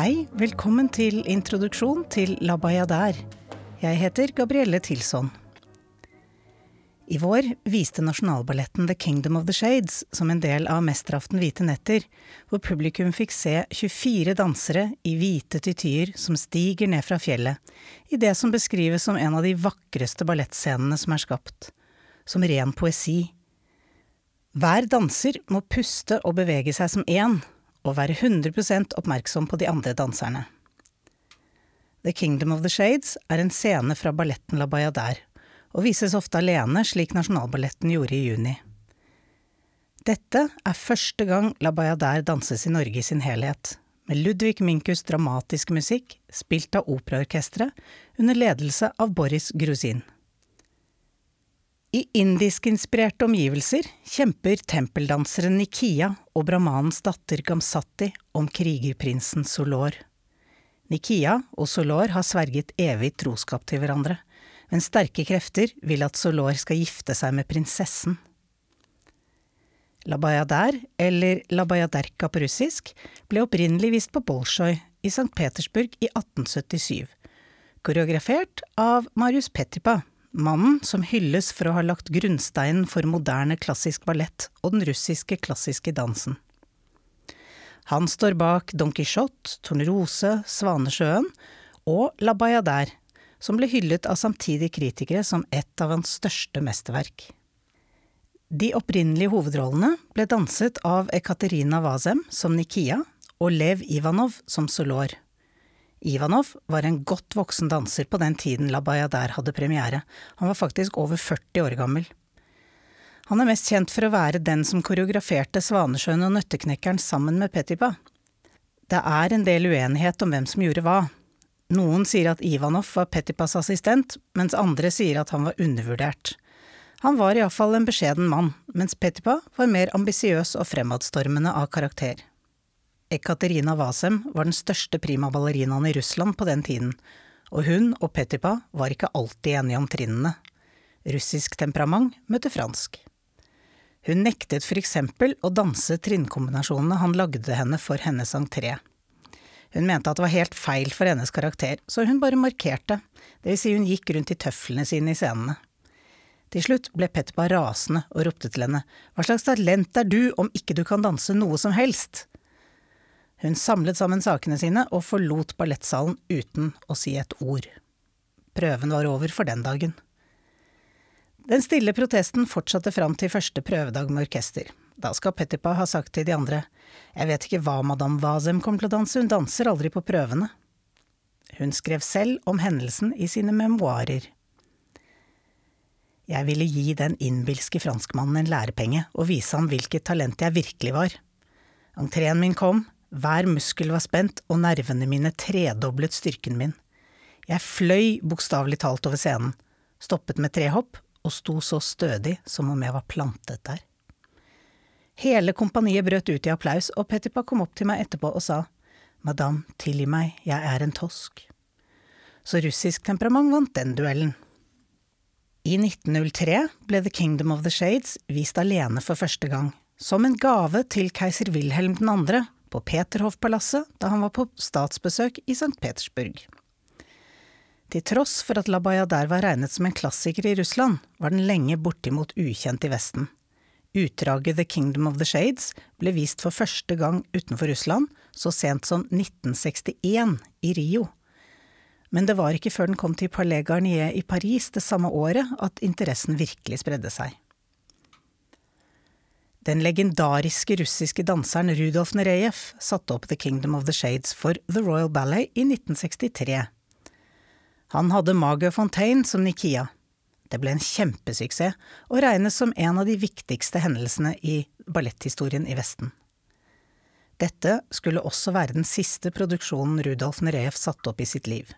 Velkommen til introduksjon til La Bayadère. Jeg heter Gabrielle Tilson. I vår viste Nasjonalballetten The Kingdom of the Shades som en del av Mesteraften hvite netter, hvor publikum fikk se 24 dansere i hvite tityer som stiger ned fra fjellet, i det som beskrives som en av de vakreste ballettscenene som er skapt, som ren poesi. Hver danser må puste og bevege seg som én, og være 100% oppmerksom på de andre danserne. The Kingdom of the Shades er en scene fra balletten La Bayadère, og vises ofte alene, slik Nasjonalballetten gjorde i juni. Dette er første gang La Bayadère danses i Norge i sin helhet, med Ludvig Minkus dramatiske musikk, spilt av operaorkesteret, under ledelse av Boris Grusin. I indisk-inspirerte omgivelser kjemper tempeldanseren Nikia og brahmanens datter Gamsati om krigerprinsen Solor. Nikia og Solor har sverget evig troskap til hverandre, men sterke krefter vil at Solor skal gifte seg med prinsessen. La Bayadère, eller La Bayaderka på russisk, ble opprinnelig vist på Bolsjoj i St. Petersburg i 1877, koreografert av Marius Petipa, mannen som hylles for å ha lagt grunnsteinen for moderne klassisk ballett og den russiske klassiske dansen. Han står bak Don Quijote, Tornerose, Svanesjøen og La Bayadère, som ble hyllet av samtidige kritikere som et av hans største mesterverk. De opprinnelige hovedrollene ble danset av Ekaterina Vazem som Nikia og Lev Ivanov som Solor. Ivanov var en godt voksen danser på den tiden La Bayadère hadde premiere, han var faktisk over 40 år gammel. Han er mest kjent for å være den som koreograferte Svanesjøen og Nøtteknekkeren sammen med Petipa. Det er en del uenighet om hvem som gjorde hva. Noen sier at Ivanov var Petipas assistent, mens andre sier at han var undervurdert. Han var iallfall en beskjeden mann, mens Petipa var mer ambisiøs og fremadstormende av karakter. Ekaterina Vasem var den største primaballerinaen i Russland på den tiden, og hun og Petipa var ikke alltid enige om trinnene. Russisk temperament møtte fransk. Hun nektet for eksempel å danse trinnkombinasjonene han lagde henne for hennes entré. Hun mente at det var helt feil for hennes karakter, så hun bare markerte, det vil si hun gikk rundt i tøflene sine i scenene. Til slutt ble Petipa rasende og ropte til henne, hva slags talent er du om ikke du kan danse noe som helst? Hun samlet sammen sakene sine og forlot ballettsalen uten å si et ord. Prøven var over for den dagen. Den stille protesten fortsatte fram til første prøvedag med orkester. Da skal Petipa ha sagt til de andre, jeg vet ikke hva madame Wazem kommer til å danse, hun danser aldri på prøvene. Hun skrev selv om hendelsen i sine memoarer. Jeg ville gi den innbilske franskmannen en lærepenge og vise ham hvilket talent jeg virkelig var. Entreen min kom, hver muskel var spent, og nervene mine tredoblet styrken min. Jeg fløy bokstavelig talt over scenen, stoppet med tre hopp og sto så stødig som om jeg var plantet der. Hele kompaniet brøt ut i applaus, og Petipa kom opp til meg etterpå og sa, Madame, tilgi meg, jeg er en tosk. Så russisk temperament vant den duellen. I 1903 ble The Kingdom of the Shades vist alene for første gang, som en gave til keiser Wilhelm 2., på Peterhof-palasset da han var på statsbesøk i St. Petersburg. Til tross for at La Bayadère var regnet som en klassiker i Russland, var den lenge bortimot ukjent i Vesten. Utdraget The Kingdom of the Shades ble vist for første gang utenfor Russland så sent som 1961 i Rio. Men det var ikke før den kom til Palais Garnier i Paris det samme året at interessen virkelig spredde seg. Den legendariske russiske danseren Rudolf Nerejev satte opp The Kingdom of the Shades for The Royal Ballet i 1963. Han hadde Margot Fontaine som Nikia. Det ble en kjempesuksess, og regnes som en av de viktigste hendelsene i balletthistorien i Vesten. Dette skulle også være den siste produksjonen Rudolf Nerejev satte opp i sitt liv.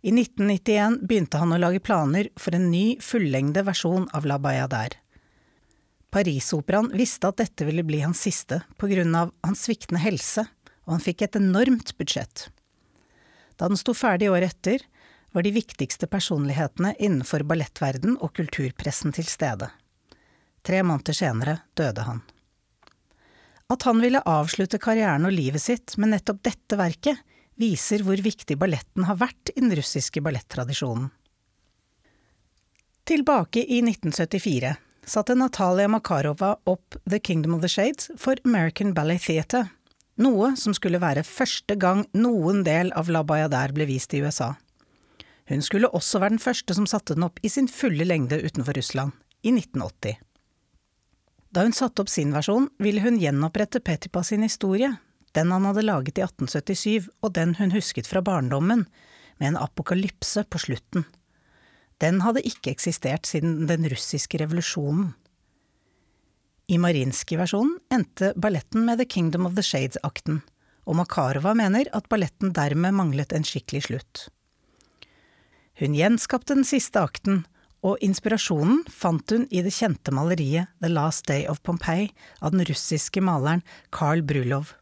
I 1991 begynte han å lage planer for en ny, fullengde versjon av La Bayadère. Parisoperaen visste at dette ville bli hans siste av hans sviktende helse, og han fikk et enormt budsjett. Da den sto ferdig året etter, var de viktigste personlighetene innenfor ballettverden og kulturpressen til stede. Tre måneder senere døde han. At han ville avslutte karrieren og livet sitt med nettopp dette verket, viser hvor viktig balletten har vært i den russiske ballettradisjonen. Tilbake i 1974 satte Natalia Makarova opp The Kingdom of the Shades for American Ballet Theatre, noe som skulle være første gang noen del av La Bayadère ble vist i USA. Hun skulle også være den første som satte den opp i sin fulle lengde utenfor Russland, i 1980. Da hun satte opp sin versjon, ville hun gjenopprette Petipa sin historie, den han hadde laget i 1877 og den hun husket fra barndommen, med en apokalypse på slutten. Den hadde ikke eksistert siden den russiske revolusjonen. I Marinskij-versjonen endte balletten med The Kingdom of the Shades-akten, og Makarova mener at balletten dermed manglet en skikkelig slutt. Hun gjenskapte den siste akten, og inspirasjonen fant hun i det kjente maleriet The Last Day of Pompeii av den russiske maleren Karl Brulov,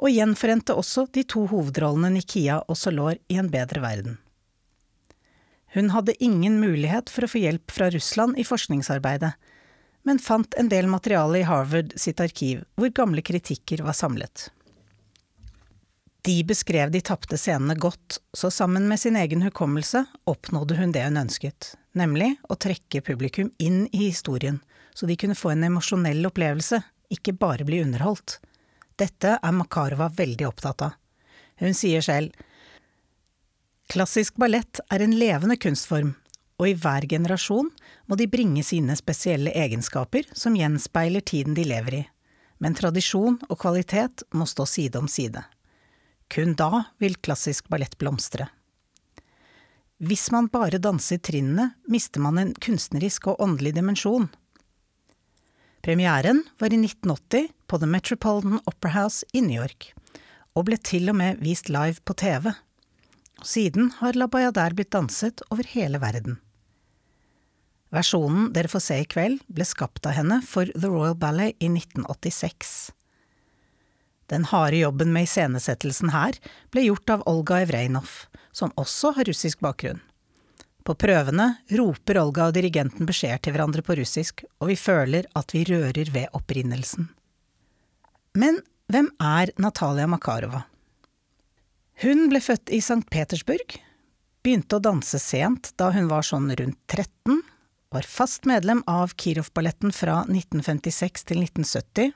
og gjenforente også de to hovedrollene Nikia og Solor i En bedre verden. Hun hadde ingen mulighet for å få hjelp fra Russland i forskningsarbeidet, men fant en del materiale i Harvard sitt arkiv, hvor gamle kritikker var samlet. De beskrev de tapte scenene godt, så sammen med sin egen hukommelse oppnådde hun det hun ønsket, nemlig å trekke publikum inn i historien, så de kunne få en emosjonell opplevelse, ikke bare bli underholdt. Dette er Makarova veldig opptatt av. Hun sier selv Klassisk ballett er en levende kunstform, og i hver generasjon må de bringe sine spesielle egenskaper som gjenspeiler tiden de lever i, men tradisjon og kvalitet må stå side om side. Kun da vil klassisk ballett blomstre. Hvis man bare danser trinnene, mister man en kunstnerisk og åndelig dimensjon. Premieren var i 1980 på The Metropolitan Opera House i New York, og ble til og med vist live på TV. Siden har La Bayadère blitt danset over hele verden. Versjonen dere får se i kveld, ble skapt av henne for The Royal Ballet i 1986. Den harde jobben med iscenesettelsen her ble gjort av Olga Evreinov, som også har russisk bakgrunn. På prøvene roper Olga og dirigenten beskjeder til hverandre på russisk, og vi føler at vi rører ved opprinnelsen. Men hvem er Natalia Makarova? Hun ble født i St. Petersburg, begynte å danse sent da hun var sånn rundt 13, var fast medlem av Kirov-balletten fra 1956 til 1970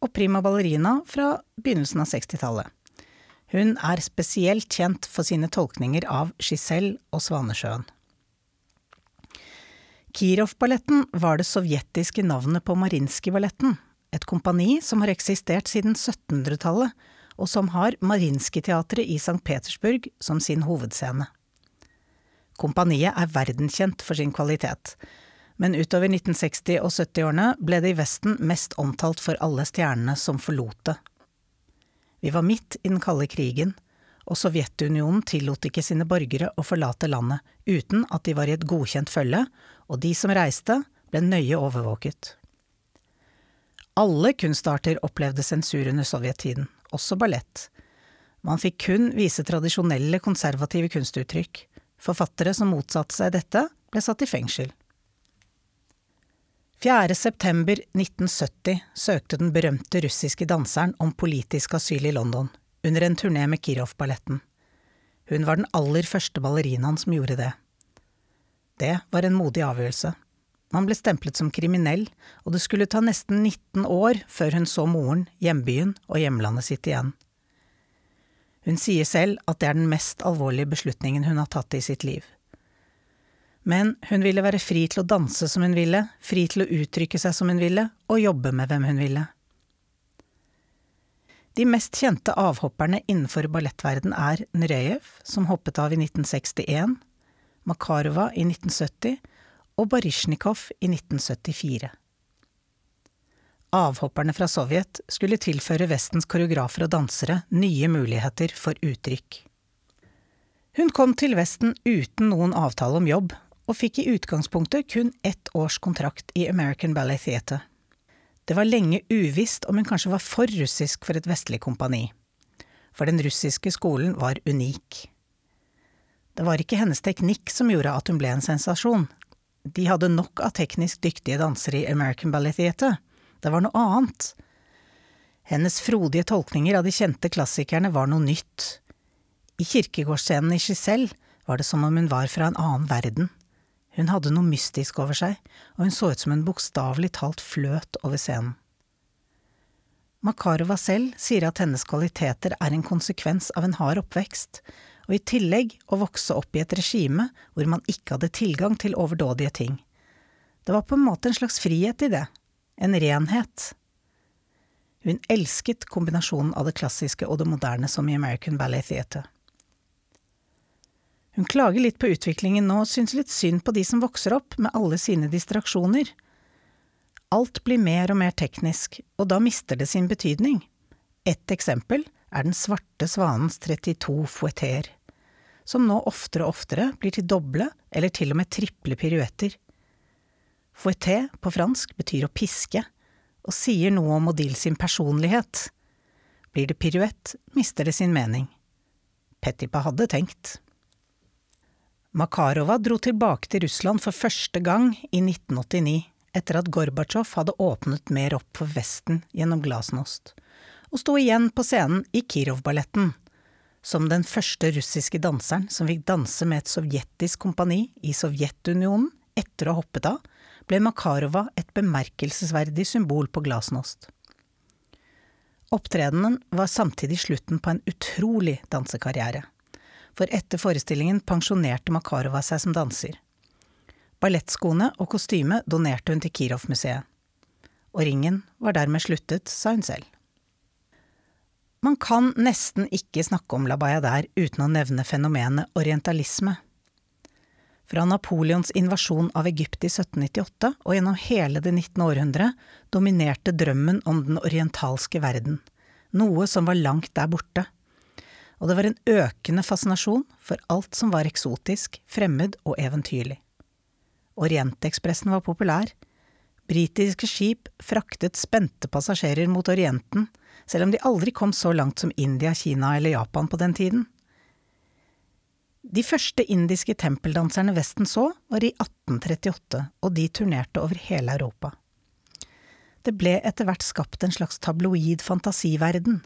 og prima ballerina fra begynnelsen av 60-tallet. Hun er spesielt kjent for sine tolkninger av Giselle og Svanesjøen. Kirov-balletten var det sovjetiske navnet på Marinskij-balletten, et kompani som har eksistert siden 1700-tallet, og som har Marinskij-teatret i St. Petersburg som sin hovedscene. Kompaniet er verdenskjent for sin kvalitet, men utover 1960- og 70-årene ble det i Vesten mest omtalt for alle stjernene som forlot det. Vi var midt i den kalde krigen, og Sovjetunionen tillot ikke sine borgere å forlate landet uten at de var i et godkjent følge, og de som reiste, ble nøye overvåket. Alle kunstarter opplevde sensur under sovjettiden, også ballett. Man fikk kun vise tradisjonelle, konservative kunstuttrykk, Forfattere som motsatte seg dette, ble satt i fengsel. 4. september 1970 søkte den berømte russiske danseren om politisk asyl i London, under en turné med Kirov-balletten. Hun var den aller første ballerinaen som gjorde det. Det var en modig avgjørelse. Man ble stemplet som kriminell, og det skulle ta nesten 19 år før hun så moren, hjembyen og hjemlandet sitt igjen. Hun sier selv at det er den mest alvorlige beslutningen hun har tatt i sitt liv. Men hun ville være fri til å danse som hun ville, fri til å uttrykke seg som hun ville, og jobbe med hvem hun ville. De mest kjente avhopperne innenfor ballettverden er Nurejev, som hoppet av i 1961, Makarova i 1970 og Baryshnikov i 1974. Avhopperne fra Sovjet skulle tilføre Vestens koreografer og dansere nye muligheter for uttrykk. Hun kom til Vesten uten noen avtale om jobb, og fikk i utgangspunktet kun ett års kontrakt i American Ballet Theatre. Det var lenge uvisst om hun kanskje var for russisk for et vestlig kompani, for den russiske skolen var unik. Det var ikke hennes teknikk som gjorde at hun ble en sensasjon. De hadde nok av teknisk dyktige dansere i American Ballet Theatre, det var noe annet. Hennes frodige tolkninger av de kjente klassikerne var noe nytt. I kirkegårdsscenen i Giselle var det som om hun var fra en annen verden. Hun hadde noe mystisk over seg, og hun så ut som hun bokstavelig talt fløt over scenen. Makarova selv sier at hennes kvaliteter er en konsekvens av en hard oppvekst, og i tillegg å vokse opp i et regime hvor man ikke hadde tilgang til overdådige ting. Det var på en måte en slags frihet i det, en renhet. Hun elsket kombinasjonen av det klassiske og det moderne som i American Ballet Theatre. Hun klager litt på utviklingen nå og syns litt synd på de som vokser opp med alle sine distraksjoner. Alt blir mer og mer teknisk, og da mister det sin betydning. Et eksempel er Den svarte svanens 32 fouetter, som nå oftere og oftere blir til doble eller til og med triple piruetter. Fouetté på fransk betyr å piske, og sier noe om Odile sin personlighet. Blir det piruett, mister det sin mening. Petipa hadde tenkt. Makarova dro tilbake til Russland for første gang i 1989, etter at Gorbatsjov hadde åpnet mer opp for Vesten gjennom glasnost, og sto igjen på scenen i Kirov-balletten, som den første russiske danseren som fikk danse med et sovjetisk kompani i Sovjetunionen etter å ha hoppet av, ble Makarova et bemerkelsesverdig symbol på glasnost. Opptredenen var samtidig slutten på en utrolig dansekarriere for etter forestillingen pensjonerte Makarova seg som danser. Ballettskoene og kostyme donerte hun til Kirov-museet. Og ringen var dermed sluttet, sa hun selv. Man kan nesten ikke snakke om La Bayadère uten å nevne fenomenet orientalisme. Fra Napoleons invasjon av Egypt i 1798 og gjennom hele det 19. århundre dominerte drømmen om den orientalske verden, noe som var langt der borte, og det var en økende fascinasjon for alt som var eksotisk, fremmed og eventyrlig. Orientekspressen var populær. Britiske skip fraktet spente passasjerer mot Orienten, selv om de aldri kom så langt som India, Kina eller Japan på den tiden. De første indiske tempeldanserne Vesten så, var i 1838, og de turnerte over hele Europa. Det ble etter hvert skapt en slags tabloid fantasiverden.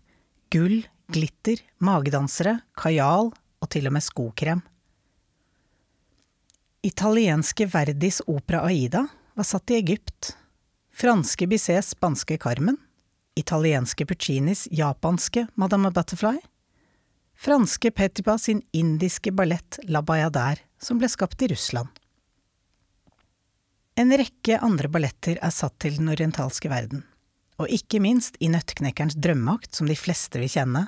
Gull, glitter, magedansere, kajal og til og med skokrem. Italienske Verdis opera Aida var satt i Egypt, franske Bizets spanske Carmen, italienske Puccinis japanske Madame Butterfly, franske Petipa sin indiske ballett La Bayadère, som ble skapt i Russland. En rekke andre balletter er satt til den orientalske verden, og ikke minst i Nøtteknekkerens drømmeakt, som de fleste vil kjenne,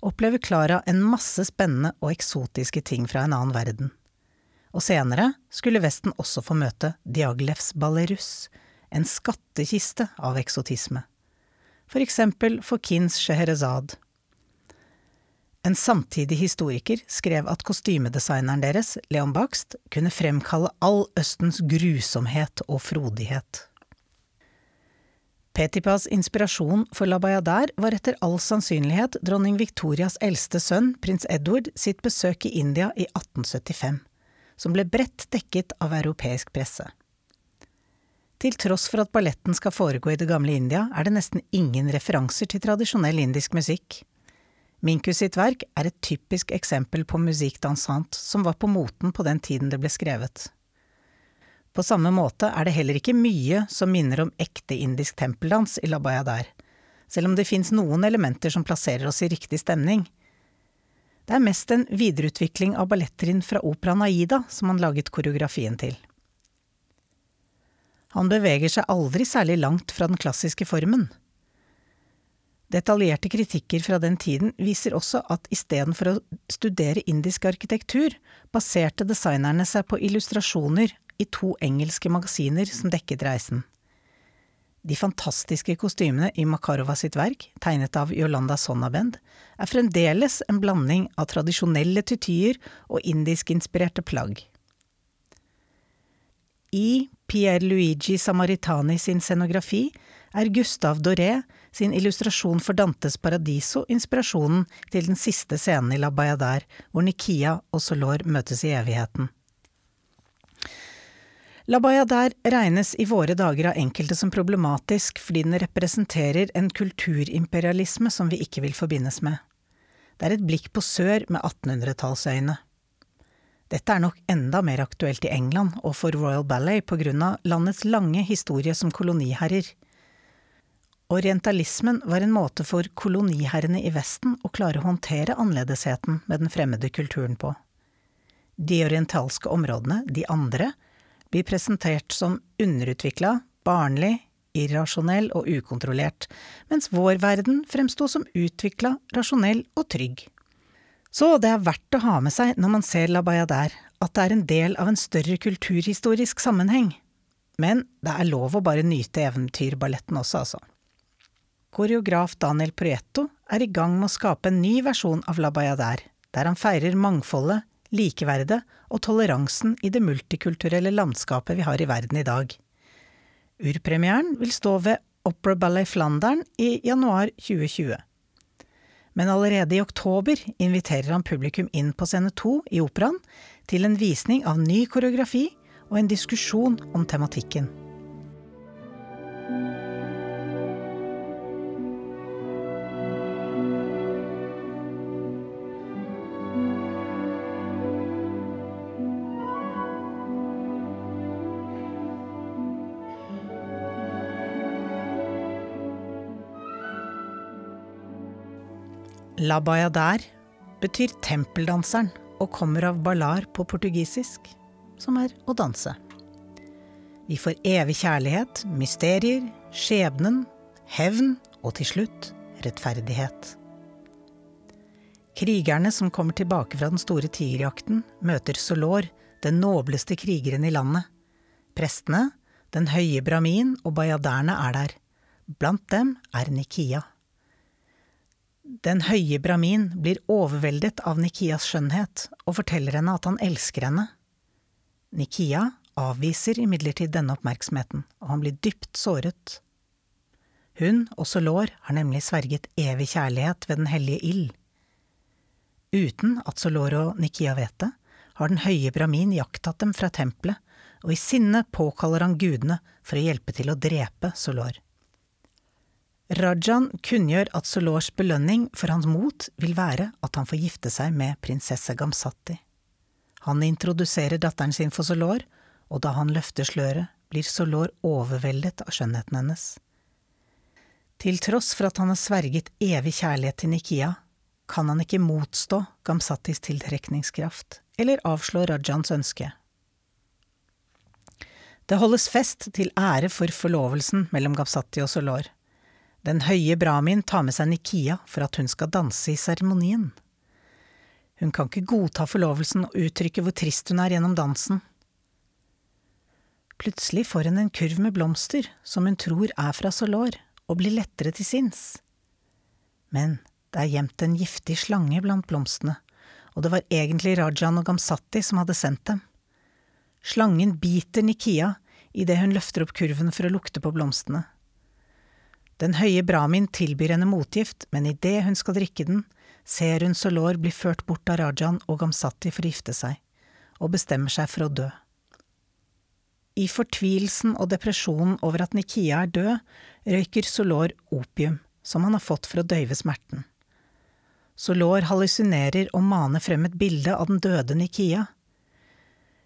opplever Klara en masse spennende og eksotiske ting fra en annen verden. Og senere skulle Vesten også få møte Diaglevs ballerus, en skattkiste av eksotisme. For eksempel for Kins Scheherazade. En samtidig historiker skrev at kostymedesigneren deres, Leon Bakst, kunne fremkalle all Østens grusomhet og frodighet. Petipas inspirasjon for La Bayadère var etter all sannsynlighet dronning Victorias eldste sønn, prins Edward, sitt besøk i India i 1875, som ble bredt dekket av europeisk presse. Til tross for at balletten skal foregå i det gamle India, er det nesten ingen referanser til tradisjonell indisk musikk. Minkus sitt verk er et typisk eksempel på musikk dansant som var på moten på den tiden det ble skrevet. På samme måte er det heller ikke mye som minner om ekte indisk tempeldans i Labayadar, selv om det fins noen elementer som plasserer oss i riktig stemning. Det er mest en videreutvikling av ballettrinn fra operaen Aida som han laget koreografien til. Han beveger seg aldri særlig langt fra den klassiske formen. Detaljerte kritikker fra den tiden viser også at istedenfor å studere indisk arkitektur, baserte designerne seg på illustrasjoner i to engelske magasiner som dekket reisen. De fantastiske kostymene i Makarova sitt verk, tegnet av Yolanda Sonnabend, er fremdeles en blanding av tradisjonelle tytyer og indiskinspirerte plagg. I Pierre Luigi Samaritani sin scenografi er Gustav Doré sin illustrasjon for Dantes Paradiso inspirasjonen til den siste scenen i La Bayadère, hvor Nikia og Solor møtes i evigheten. La Bayadère regnes i våre dager av enkelte som problematisk fordi den representerer en kulturimperialisme som vi ikke vil forbindes med. Det er et blikk på sør med 1800-tallsøyne. Dette er nok enda mer aktuelt i England og for Royal Ballet av landets lange historie som koloniherrer. Orientalismen var en måte for koloniherrene i Vesten å klare å håndtere annerledesheten med den fremmede kulturen på. De orientalske områdene, de andre, blir presentert som underutvikla, barnlig, irrasjonell og ukontrollert, mens vår verden fremsto som utvikla, rasjonell og trygg. Så det er verdt å ha med seg når man ser La Bayadère, at det er en del av en større kulturhistorisk sammenheng. Men det er lov å bare nyte eventyrballetten også, altså. Koreograf Daniel Proietto er i gang med å skape en ny versjon av La Bayadère, der han feirer mangfoldet, likeverdet og toleransen i det multikulturelle landskapet vi har i verden i dag. Urpremieren vil stå ved Opera Ballet Flandern i januar 2020 men allerede i oktober inviterer han publikum inn på scene to i operaen til en visning av ny koreografi og en diskusjon om tematikken. La Bayadère betyr tempeldanseren og kommer av balar på portugisisk, som er å danse. Vi får evig kjærlighet, mysterier, skjebnen, hevn og til slutt rettferdighet. Krigerne som kommer tilbake fra den store tigerjakten, møter Solor, den nobleste krigeren i landet. Prestene, den høye brahmin og bayaderne er der. Blant dem er Nikia. Den høye Brahmin blir overveldet av Nikias skjønnhet og forteller henne at han elsker henne. Nikia avviser imidlertid denne oppmerksomheten, og han blir dypt såret. Hun og Solor har nemlig sverget evig kjærlighet ved den hellige ild. Uten at Solor og Nikia vet det, har den høye Brahmin jakttatt dem fra tempelet, og i sinne påkaller han gudene for å hjelpe til å drepe Solor. Rajan kunngjør at Solors belønning for hans mot vil være at han får gifte seg med prinsesse Gamsati. Han introduserer datteren sin for Solor, og da han løfter sløret, blir Solor overveldet av skjønnheten hennes. Til tross for at han har sverget evig kjærlighet til Nikia, kan han ikke motstå Gamsatis tiltrekningskraft, eller avslå Rajans ønske. Det holdes fest til ære for forlovelsen mellom Gamsati og Solor. Den høye Brahmin tar med seg Nikia for at hun skal danse i seremonien. Hun kan ikke godta forlovelsen og uttrykke hvor trist hun er gjennom dansen. Plutselig får hun en kurv med blomster som hun tror er fra Solor, og blir lettere til sinns. Men det er gjemt en giftig slange blant blomstene, og det var egentlig Rajan og Gamsati som hadde sendt dem. Slangen biter Nikia idet hun løfter opp kurven for å lukte på blomstene. Den høye Brahmin tilbyr henne motgift, men idet hun skal drikke den, ser hun Solor bli ført bort av Rajan og Gamsati for å gifte seg, og bestemmer seg for å dø. I fortvilelsen og depresjonen over at Nikia er død, røyker Solor opium, som han har fått for å døyve smerten. Solor hallusinerer og maner frem et bilde av den døde Nikia.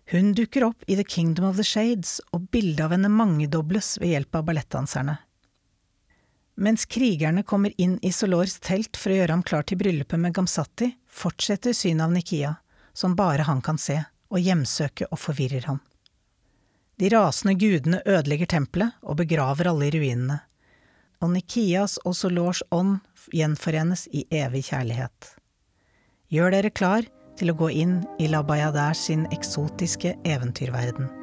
Hun dukker opp i The Kingdom of the Shades, og bildet av henne mangedobles ved hjelp av ballettdanserne. Mens krigerne kommer inn i Solors telt for å gjøre ham klar til bryllupet med Gamsati, fortsetter synet av Nikia, som bare han kan se, å hjemsøke og forvirrer ham. De rasende gudene ødelegger tempelet og begraver alle i ruinene, og Nikias og Solors ånd gjenforenes i evig kjærlighet. Gjør dere klar til å gå inn i Labayadar sin eksotiske eventyrverden.